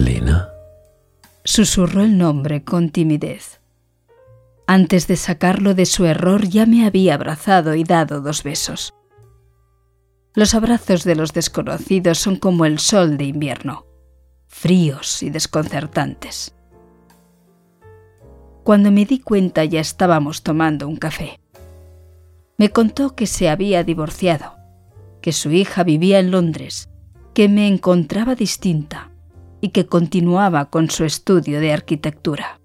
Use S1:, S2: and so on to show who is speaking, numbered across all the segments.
S1: Elena.
S2: Susurró el nombre con timidez. Antes de sacarlo de su error ya me había abrazado y dado dos besos. Los abrazos de los desconocidos son como el sol de invierno, fríos y desconcertantes. Cuando me di cuenta ya estábamos tomando un café. Me contó que se había divorciado, que su hija vivía en Londres, que me encontraba distinta y que continuaba con su estudio de arquitectura.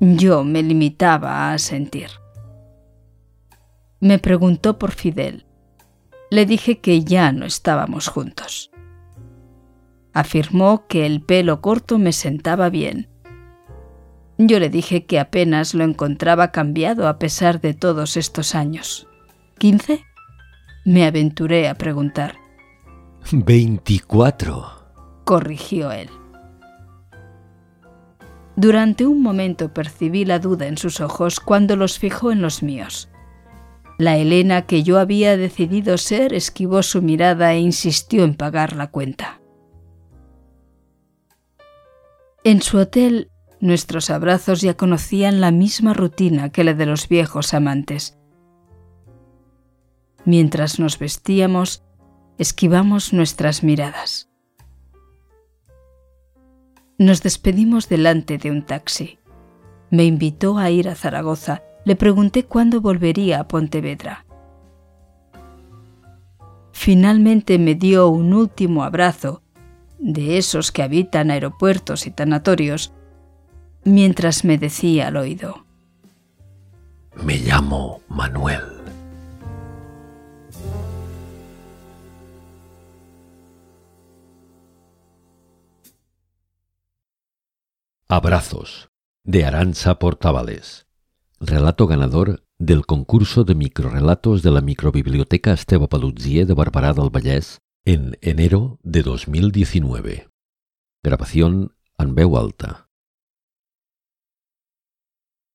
S2: Yo me limitaba a sentir. Me preguntó por Fidel. Le dije que ya no estábamos juntos. Afirmó que el pelo corto me sentaba bien. Yo le dije que apenas lo encontraba cambiado a pesar de todos estos años. ¿Quince? Me aventuré a preguntar.
S1: Veinticuatro,
S2: corrigió él. Durante un momento percibí la duda en sus ojos cuando los fijó en los míos. La Elena que yo había decidido ser esquivó su mirada e insistió en pagar la cuenta. En su hotel, nuestros abrazos ya conocían la misma rutina que la de los viejos amantes. Mientras nos vestíamos, esquivamos nuestras miradas. Nos despedimos delante de un taxi. Me invitó a ir a Zaragoza. Le pregunté cuándo volvería a Pontevedra. Finalmente me dio un último abrazo, de esos que habitan aeropuertos y tanatorios, mientras me decía al oído.
S1: Me llamo Manuel. Abrazos, de Aranza Portavales. Relato ganador del concurso de microrelatos de la microbiblioteca Esteve Paluzie de Barberà del Vallès en enero de 2019. Grabación en alta.